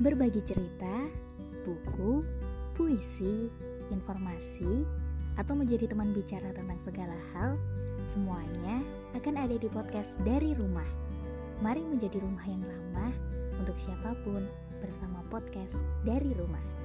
Berbagi cerita, buku, puisi, informasi, atau menjadi teman bicara tentang segala hal, semuanya akan ada di podcast dari rumah. Mari menjadi rumah yang ramah untuk siapa pun bersama podcast dari rumah.